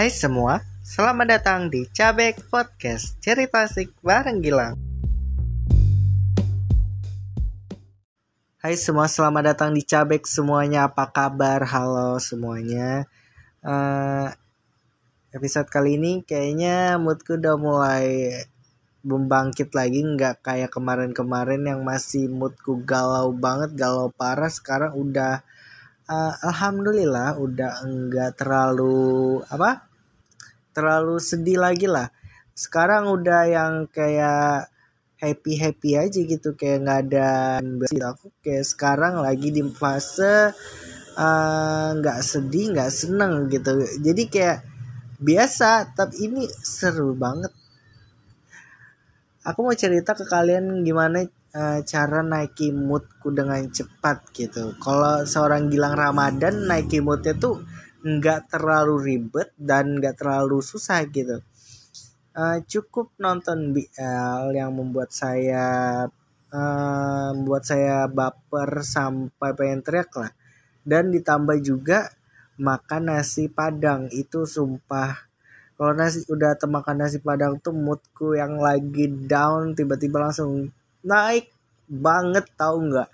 Hai semua, selamat datang di Cabek Podcast Cerita Asik bareng Gilang. Hai semua, selamat datang di Cabek semuanya. Apa kabar? Halo semuanya. Uh, Episode kali ini kayaknya moodku udah mulai membangkit lagi. Nggak kayak kemarin-kemarin yang masih moodku galau banget galau parah. Sekarang udah uh, alhamdulillah udah enggak terlalu apa terlalu sedih lagi lah. Sekarang udah yang kayak happy happy aja gitu kayak nggak ada aku kayak sekarang lagi di fase nggak uh, sedih nggak seneng gitu. Jadi kayak biasa tapi ini seru banget. Aku mau cerita ke kalian gimana uh, cara naiki moodku dengan cepat gitu. Kalau seorang Gilang Ramadan naiki moodnya tuh nggak terlalu ribet dan nggak terlalu susah gitu. Uh, cukup nonton BL yang membuat saya uh, membuat saya baper sampai pengen teriak lah. Dan ditambah juga makan nasi padang itu sumpah kalau nasi udah temakan nasi padang tuh moodku yang lagi down tiba-tiba langsung naik banget tau nggak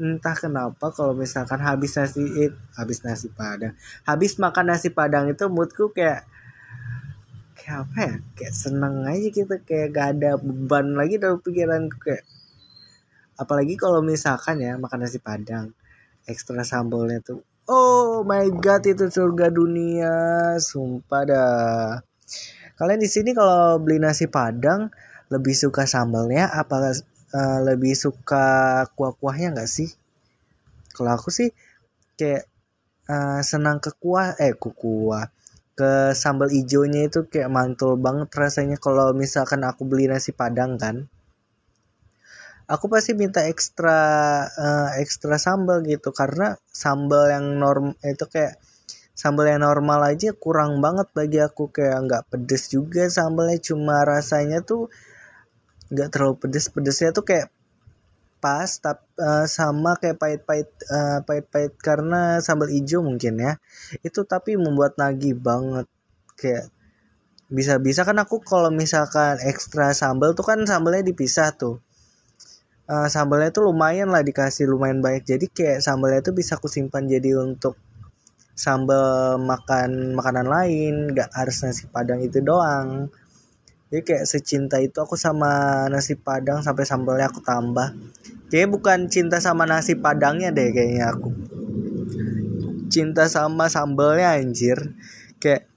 entah kenapa kalau misalkan habis nasi eh, habis nasi padang. Habis makan nasi padang itu moodku kayak kayak apa ya? Kayak seneng aja gitu kayak gak ada beban lagi dalam pikiran kayak. Apalagi kalau misalkan ya makan nasi padang ekstra sambalnya tuh oh my god itu surga dunia sumpah dah. Kalian di sini kalau beli nasi padang lebih suka sambalnya apa uh, lebih suka kuah-kuahnya nggak sih? Kalau aku sih kayak uh, senang ke kuah eh ku kuah. Ke sambal ijonya itu kayak mantul banget rasanya kalau misalkan aku beli nasi padang kan. Aku pasti minta ekstra uh, ekstra sambal gitu karena sambal yang norm itu kayak sambal yang normal aja kurang banget bagi aku. Kayak nggak pedes juga sambalnya cuma rasanya tuh nggak terlalu pedes pedesnya tuh kayak pas tapi uh, sama kayak pahit-pahit uh, pahit-pahit karena sambal hijau mungkin ya. Itu tapi membuat nagih banget. Kayak bisa-bisa kan aku kalau misalkan ekstra sambal tuh kan sambalnya dipisah tuh. Uh, sambalnya tuh lumayan lah dikasih lumayan banyak. Jadi kayak sambalnya tuh bisa aku simpan jadi untuk sambal makan makanan lain gak harus nasi padang itu doang jadi kayak secinta itu aku sama nasi padang sampai sambalnya aku tambah. Kayak bukan cinta sama nasi padangnya deh kayaknya aku. Cinta sama sambalnya anjir. Kayak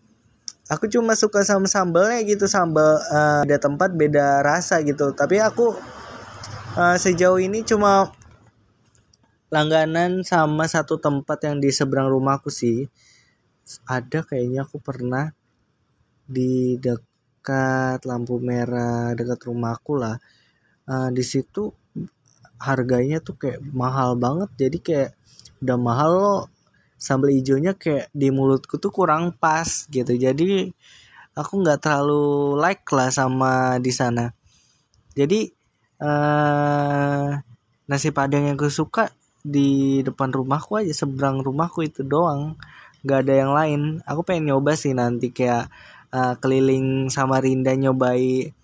aku cuma suka sama sambalnya gitu sambal uh, beda tempat beda rasa gitu. Tapi aku uh, sejauh ini cuma langganan sama satu tempat yang di seberang rumahku sih. Ada kayaknya aku pernah di dekat lampu merah dekat rumahku lah. Uh, di situ harganya tuh kayak mahal banget. Jadi kayak udah mahal loh. Sambal hijaunya kayak di mulutku tuh kurang pas gitu. Jadi aku nggak terlalu like lah sama di sana. Jadi uh, nasi padang yang aku suka di depan rumahku aja seberang rumahku itu doang. Nggak ada yang lain. Aku pengen nyoba sih nanti kayak uh, keliling Samarinda nyobai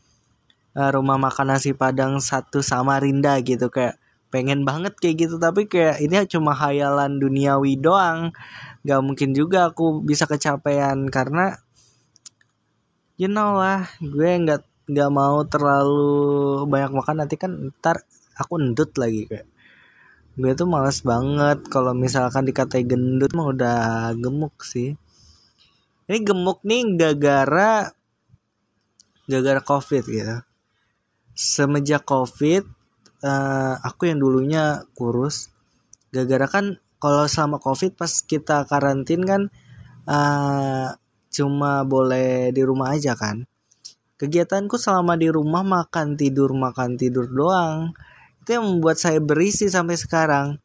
uh, rumah makan nasi padang satu Samarinda gitu. Kayak pengen banget kayak gitu tapi kayak ini cuma hayalan duniawi doang. Nggak mungkin juga aku bisa kecapean karena you know lah gue nggak nggak mau terlalu banyak makan. Nanti kan ntar aku endut lagi kayak gue tuh males banget kalau misalkan dikatai gendut mah udah gemuk sih ini gemuk nih gara-gara gara-gara covid gitu semenjak covid uh, aku yang dulunya kurus. Gara-gara kan kalau selama covid pas kita karantin kan uh, cuma boleh di rumah aja kan. Kegiatanku selama di rumah makan tidur makan tidur doang. Itu yang membuat saya berisi sampai sekarang.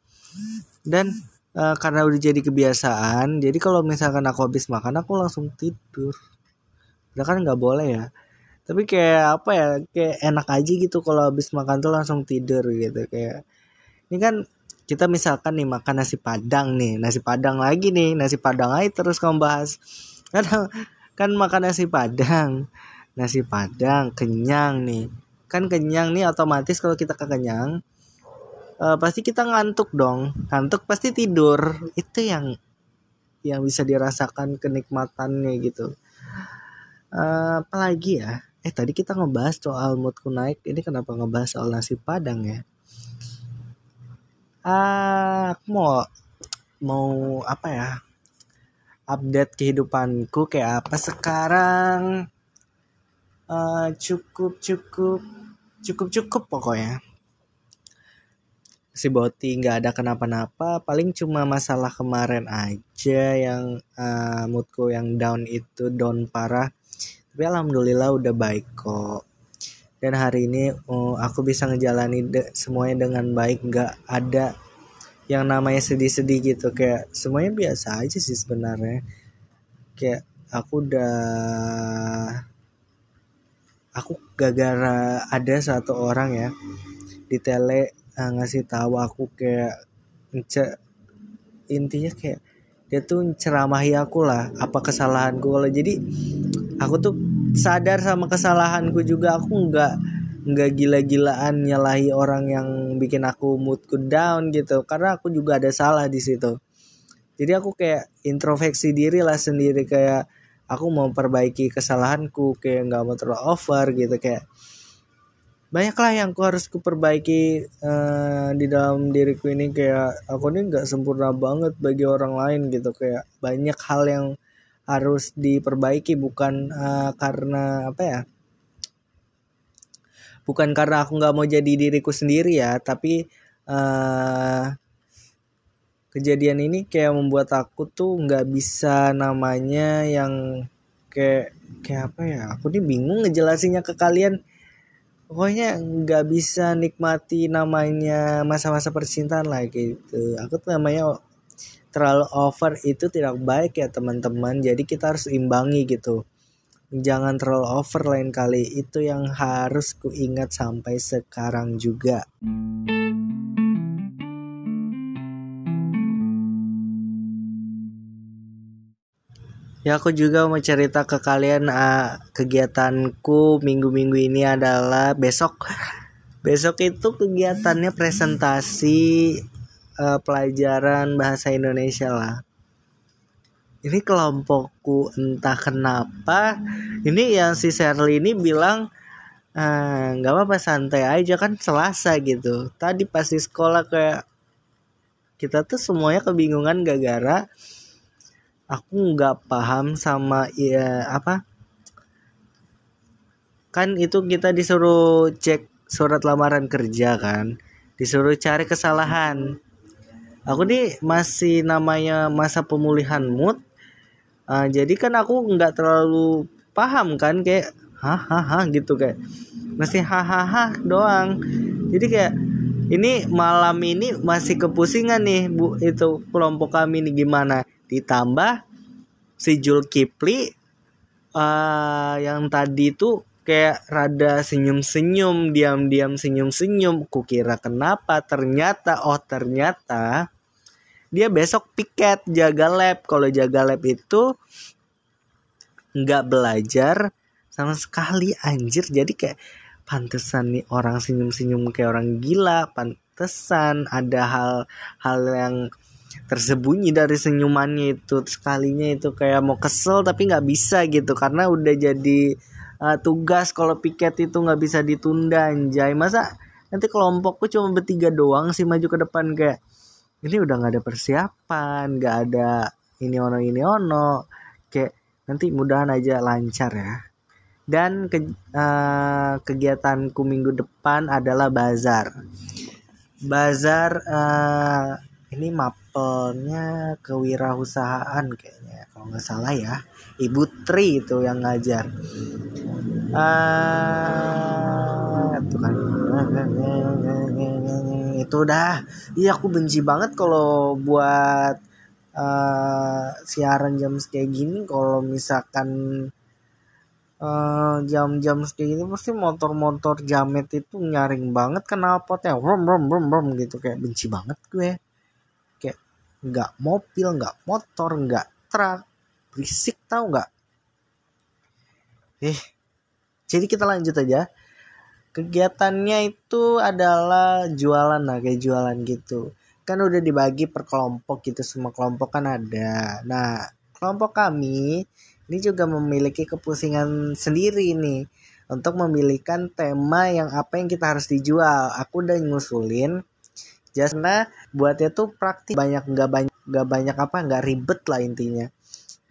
Dan uh, karena udah jadi kebiasaan jadi kalau misalkan aku habis makan aku langsung tidur. Udah kan nggak boleh ya. Tapi kayak apa ya kayak enak aja gitu kalau habis makan tuh langsung tidur gitu kayak ini kan kita misalkan nih makan nasi padang nih nasi padang lagi nih nasi padang aja terus kamu bahas. Kadang kan makan nasi padang nasi padang kenyang nih. Kan kenyang nih otomatis kalau kita kekenyang uh, pasti kita ngantuk dong. Ngantuk pasti tidur. Itu yang yang bisa dirasakan kenikmatannya gitu. Uh, apalagi ya? Eh tadi kita ngebahas soal moodku naik. Ini kenapa ngebahas soal nasi padang ya? Uh, aku mau mau apa ya? Update kehidupanku kayak apa sekarang? Uh, cukup cukup cukup cukup pokoknya si Boti nggak ada kenapa-napa paling cuma masalah kemarin aja yang uh, moodku yang down itu down parah. Tapi alhamdulillah udah baik kok. Dan hari ini uh, aku bisa ngejalani de semuanya dengan baik nggak ada yang namanya sedih-sedih gitu. Kayak semuanya biasa aja sih sebenarnya. Kayak aku udah aku gara-gara ada satu orang ya di tele uh, ngasih tahu aku kayak intinya kayak dia tuh ceramahi aku lah apa kesalahanku. Kalau jadi aku tuh sadar sama kesalahanku juga. Aku nggak nggak gila-gilaan nyalahi orang yang bikin aku moodku down gitu. Karena aku juga ada salah di situ. Jadi aku kayak introspeksi diri lah sendiri. Kayak aku mau perbaiki kesalahanku kayak nggak mau terlalu over gitu. Kayak banyaklah yang aku harus kuperbaiki uh, di dalam diriku ini. Kayak aku ini nggak sempurna banget bagi orang lain gitu. Kayak banyak hal yang harus diperbaiki. Bukan uh, karena apa ya bukan karena aku nggak mau jadi diriku sendiri ya. Tapi uh, kejadian ini kayak membuat aku tuh nggak bisa namanya yang kayak kayak apa ya aku nih bingung ngejelasinnya ke kalian pokoknya nggak bisa nikmati namanya masa-masa percintaan lah gitu. Aku tuh namanya terlalu over itu tidak baik ya teman-teman. Jadi kita harus imbangi gitu. Jangan terlalu over lain kali. Itu yang harus ku ingat sampai sekarang juga. Ya aku juga mau cerita ke kalian uh, kegiatanku minggu-minggu ini adalah besok besok itu kegiatannya presentasi uh, pelajaran bahasa Indonesia lah. Ini kelompokku entah kenapa ini yang si Sherly ini bilang ah, nggak uh, apa-apa santai aja kan Selasa gitu. Tadi pasti sekolah kayak kita tuh semuanya kebingungan gara-gara aku nggak paham sama ya apa? Kan itu kita disuruh cek surat lamaran kerja kan disuruh cari kesalahan. Aku nih masih namanya masa pemulihan mood uh, jadi kan aku nggak terlalu paham kan kayak hahaha gitu kayak masih hahaha doang. Jadi kayak ini malam ini masih kepusingan nih bu itu kelompok kami nih gimana ditambah si Jul Kipli uh, yang tadi tuh kayak rada senyum-senyum, diam-diam senyum-senyum. Kukira kenapa? Ternyata, oh ternyata dia besok piket jaga lab. Kalau jaga lab itu nggak belajar sama sekali anjir. Jadi kayak pantesan nih orang senyum-senyum kayak orang gila. Pantesan ada hal-hal yang tersembunyi dari senyumannya itu sekalinya itu kayak mau kesel tapi nggak bisa gitu karena udah jadi uh, tugas kalau piket itu nggak bisa ditunda anjay. Masa nanti kelompokku cuma bertiga doang sih maju ke depan kayak ini udah nggak ada persiapan nggak ada ini ono ini ono. Kayak nanti mudahan aja lancar ya. Dan ke, uh, kegiatanku minggu depan adalah bazar. Bazar uh, ini mapelnya kewirausahaan kayaknya kalau nggak salah ya. Ibu Tri itu yang ngajar. Uh, itu kan. Itu udah. Iya aku benci banget kalau buat uh, siaran jam kayak gini kalau misalkan jam jam-jam kayak gini pasti motor-motor jamet itu nyaring banget knalpotnya rom rom rom rom gitu. Kayak benci banget gue nggak mobil nggak motor nggak truk. Berisik tau nggak? Eh jadi kita lanjut aja. Kegiatannya itu adalah jualan lah kayak jualan gitu. Kan udah dibagi per kelompok gitu semua kelompok kan ada. Nah kelompok kami ini juga memiliki kepusingan sendiri nih untuk memilihkan tema yang apa yang kita harus dijual. Aku udah ngusulin karena buatnya tuh praktis banyak nggak banyak nggak banyak apa nggak ribet lah intinya.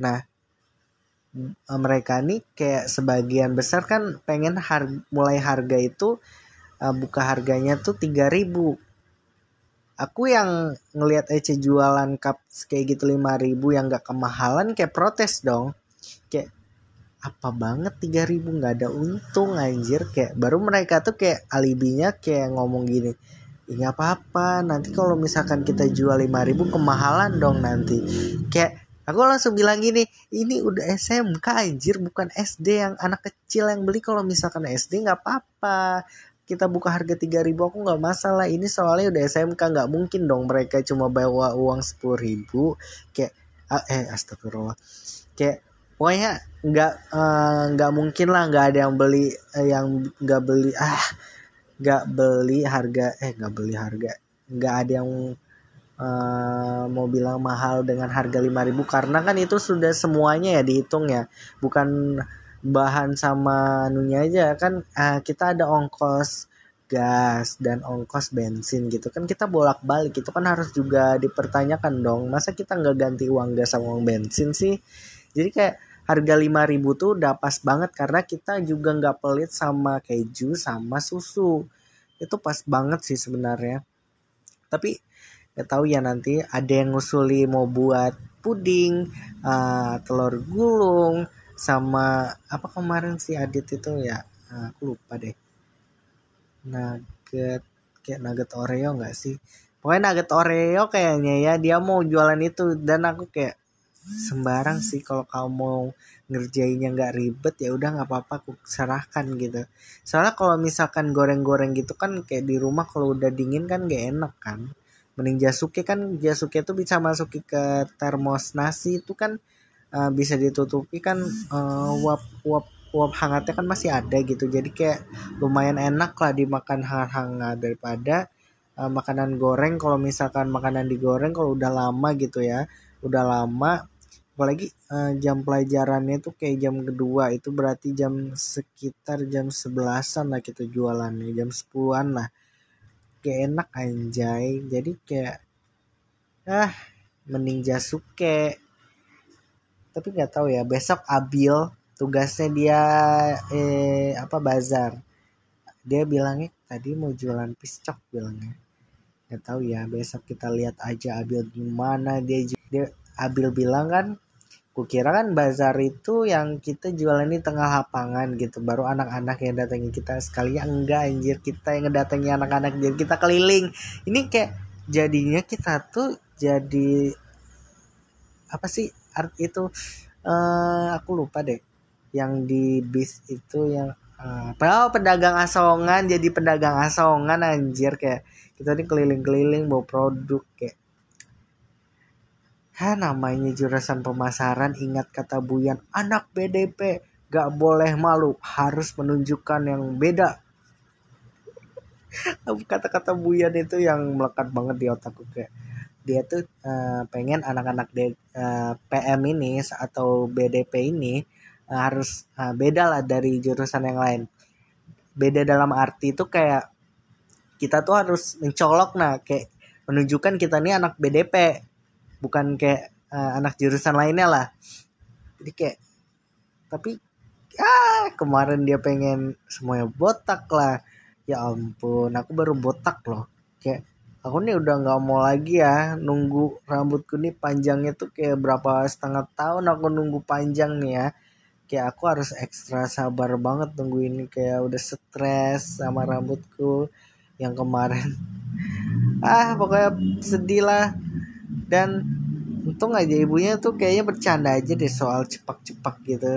Nah mereka nih kayak sebagian besar kan pengen har mulai harga itu uh, buka harganya tuh 3000 aku yang ngelihat Ece jualan cup kayak gitu 5000 yang gak kemahalan kayak protes dong. Kayak apa banget 3000 nggak ada untung anjir. Kayak baru mereka tuh kayak alibinya kayak ngomong gini ini apa-apa nanti kalau misalkan kita jual 5000 kemahalan dong nanti kayak Aku langsung bilang gini, ini udah SMK anjir bukan SD yang anak kecil yang beli kalau misalkan SD nggak apa-apa. Kita buka harga 3000 aku nggak masalah. Ini soalnya udah SMK nggak mungkin dong mereka cuma bawa uang 10.000 kayak ah, eh astagfirullah. Kayak pokoknya nggak eh, nggak uh, mungkin lah nggak ada yang beli uh, yang nggak beli ah nggak beli harga eh nggak beli harga. Nggak ada yang uh, mau bilang mahal dengan harga 5000 karena kan itu sudah semuanya ya dihitung ya. Bukan bahan sama anunya aja. Kan uh, kita ada ongkos gas dan ongkos bensin gitu. Kan kita bolak-balik. Itu kan harus juga dipertanyakan dong. Masa kita nggak ganti uang gas sama uang bensin sih? Jadi kayak harga 5000 tuh udah pas banget karena kita juga nggak pelit sama keju sama susu itu pas banget sih sebenarnya tapi Gak tahu ya nanti ada yang ngusuli mau buat puding, uh, telur gulung, sama apa kemarin si Adit itu ya, uh, aku lupa deh. Nugget kayak nugget Oreo nggak sih? Pokoknya nugget Oreo kayaknya ya dia mau jualan itu dan aku kayak sembarang sih kalau kamu mau ngerjainnya nggak ribet ya udah nggak apa-apa aku serahkan gitu. Soalnya kalau misalkan goreng-goreng gitu kan kayak di rumah kalau udah dingin kan gak enak kan. Mending jasuke kan jasuke itu bisa masuk ke termos nasi itu kan uh, bisa ditutupi kan uh, uap uap uap hangatnya kan masih ada gitu. Jadi kayak lumayan enak lah dimakan hangat-hangat daripada uh, makanan goreng. Kalau misalkan makanan digoreng kalau udah lama gitu ya udah lama apalagi uh, jam pelajarannya tuh kayak jam kedua itu berarti jam sekitar jam sebelasan lah kita jualannya jam sepuluhan lah. Kayak enak anjay. Jadi kayak ah mending Jasuke. Tapi nggak tahu ya besok Abil tugasnya dia eh apa bazar. Dia bilangnya tadi mau jualan piscok bilangnya. Nggak tahu ya besok kita lihat aja Abil gimana. Dia dia Abil bilang kan Kukira kan bazar itu yang kita jualan di tengah lapangan gitu. Baru anak-anak yang datangi kita sekali. Enggak anjir. Kita yang ngedatangi anak-anak jadi kita keliling. Ini kayak jadinya kita tuh jadi apa sih art itu? Uh, aku lupa deh. Yang di bis itu yang uh, oh, pedagang asongan. Jadi pedagang asongan anjir. Kayak kita ini keliling-keliling bawa produk kayak Ha namanya jurusan pemasaran ingat kata Buyan anak BDP gak boleh malu harus menunjukkan yang beda. Kata-kata Buyan itu yang melekat banget di otakku kayak dia tuh uh, pengen anak-anak uh, eh, PM ini atau BDP ini uh, harus uh, beda lah dari jurusan yang lain. Beda dalam arti itu kayak kita tuh harus mencolok nah kayak menunjukkan kita nih anak BDP bukan kayak uh, anak jurusan lainnya lah. Jadi kayak tapi ah kemarin dia pengen semuanya botak lah. Ya ampun aku baru botak loh. Kayak aku nih udah nggak mau lagi ya nunggu rambutku nih panjangnya tuh kayak berapa setengah tahun aku nunggu panjang nih ya. Kayak aku harus ekstra sabar banget nunggu ini kayak udah stres sama rambutku yang kemarin. Ah pokoknya sedih lah dan untung aja ibunya tuh kayaknya bercanda aja deh soal cepak-cepak gitu.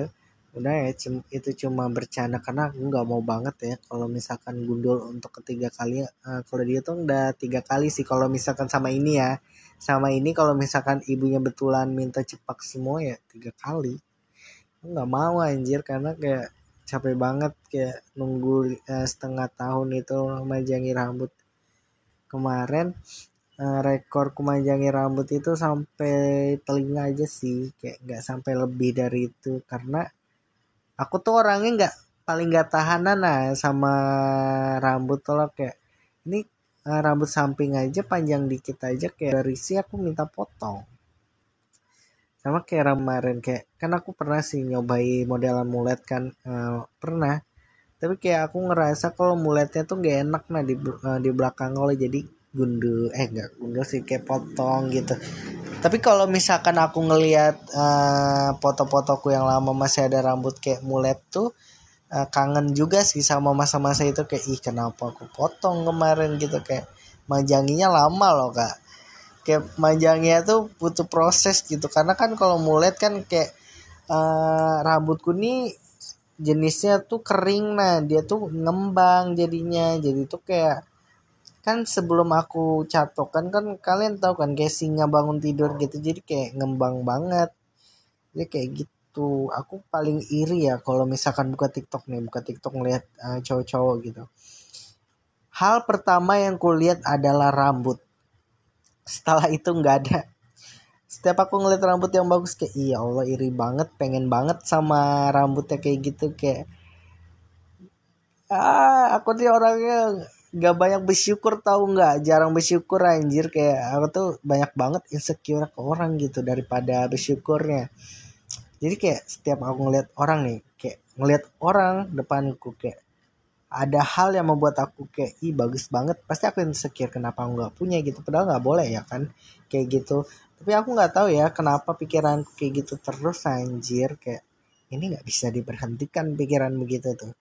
Udah ya itu cuma bercanda karena aku nggak mau banget ya kalau misalkan gundul untuk ketiga kali uh, kalau dia tuh udah tiga kali sih kalau misalkan sama ini ya. Sama ini kalau misalkan ibunya betulan minta cepak semua ya tiga kali. Nggak mau anjir karena kayak capek banget kayak nunggu uh, setengah tahun itu memanjangi rambut. Kemarin uh, rekor kumanjangi rambut itu sampai telinga aja sih kayak nggak sampai lebih dari itu. Karena aku tuh orangnya nggak paling nggak tahanan nah sama rambut kalau kayak ini uh, rambut samping aja panjang dikit aja kayak dari si aku minta potong. Sama kayak kemarin kayak kan aku pernah sih nyobai modelan mulet kan uh, pernah. Tapi kayak aku ngerasa kalau muletnya tuh gak enak nah di uh, di belakang kalau jadi gundul eh enggak gundul sih kayak potong gitu. Tapi kalau misalkan aku ngelihat uh, foto-fotoku yang lama masih ada rambut kayak mulet tuh uh, kangen juga sih sama masa-masa itu kayak ih kenapa aku potong kemarin? gitu kayak manjanginya lama loh kak. Kayak manjangnya tuh butuh proses gitu karena kan kalau mulet kan kayak uh, rambutku nih jenisnya tuh kering nah dia tuh ngembang jadinya jadi tuh kayak kan sebelum aku catok kan kalian tahu kan kayak singa bangun tidur gitu jadi kayak ngembang banget. Jadi kayak gitu. Aku paling iri ya kalau misalkan buka TikTok nih buka TikTok ngeliat uh, cowok-cowok gitu. Hal pertama yang kulihat adalah rambut. Setelah itu nggak ada. Setiap aku ngeliat rambut yang bagus kayak iya Allah iri banget pengen banget sama rambutnya kayak gitu kayak ah aku nih orangnya nggak banyak bersyukur tahu nggak? Jarang bersyukur anjir. Kayak aku tuh banyak banget insecure ke orang gitu daripada bersyukurnya. Jadi kayak setiap aku ngeliat orang nih kayak ngeliat orang depanku kayak ada hal yang membuat aku kayak ih bagus banget. Pasti aku insecure kenapa aku nggak punya? gitu. Padahal nggak boleh ya kan? Kayak gitu. Tapi aku nggak tahu ya kenapa pikiran kayak gitu terus anjir. Kayak ini nggak bisa diberhentikan pikiran begitu tuh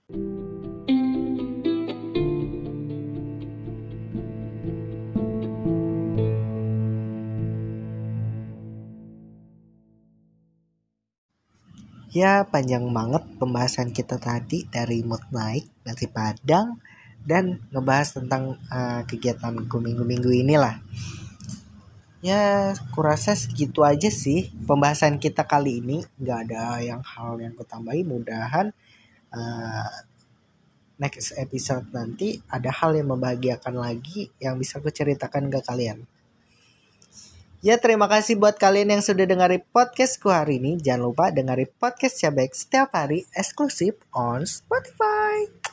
Ya panjang banget pembahasan kita tadi dari mood naik, dari Padang, dan ngebahas tentang uh, kegiatan minggu-minggu inilah. Ya kurasa segitu aja sih pembahasan kita kali ini. Nggak ada yang hal yang kutambahi mudahan uh, next episode nanti ada hal yang membahagiakan lagi yang bisa aku ceritakan ke kalian ya terima kasih buat kalian yang sudah dengerin podcastku hari ini. Jangan lupa dengerin podcast Cabek setiap hari eksklusif on Spotify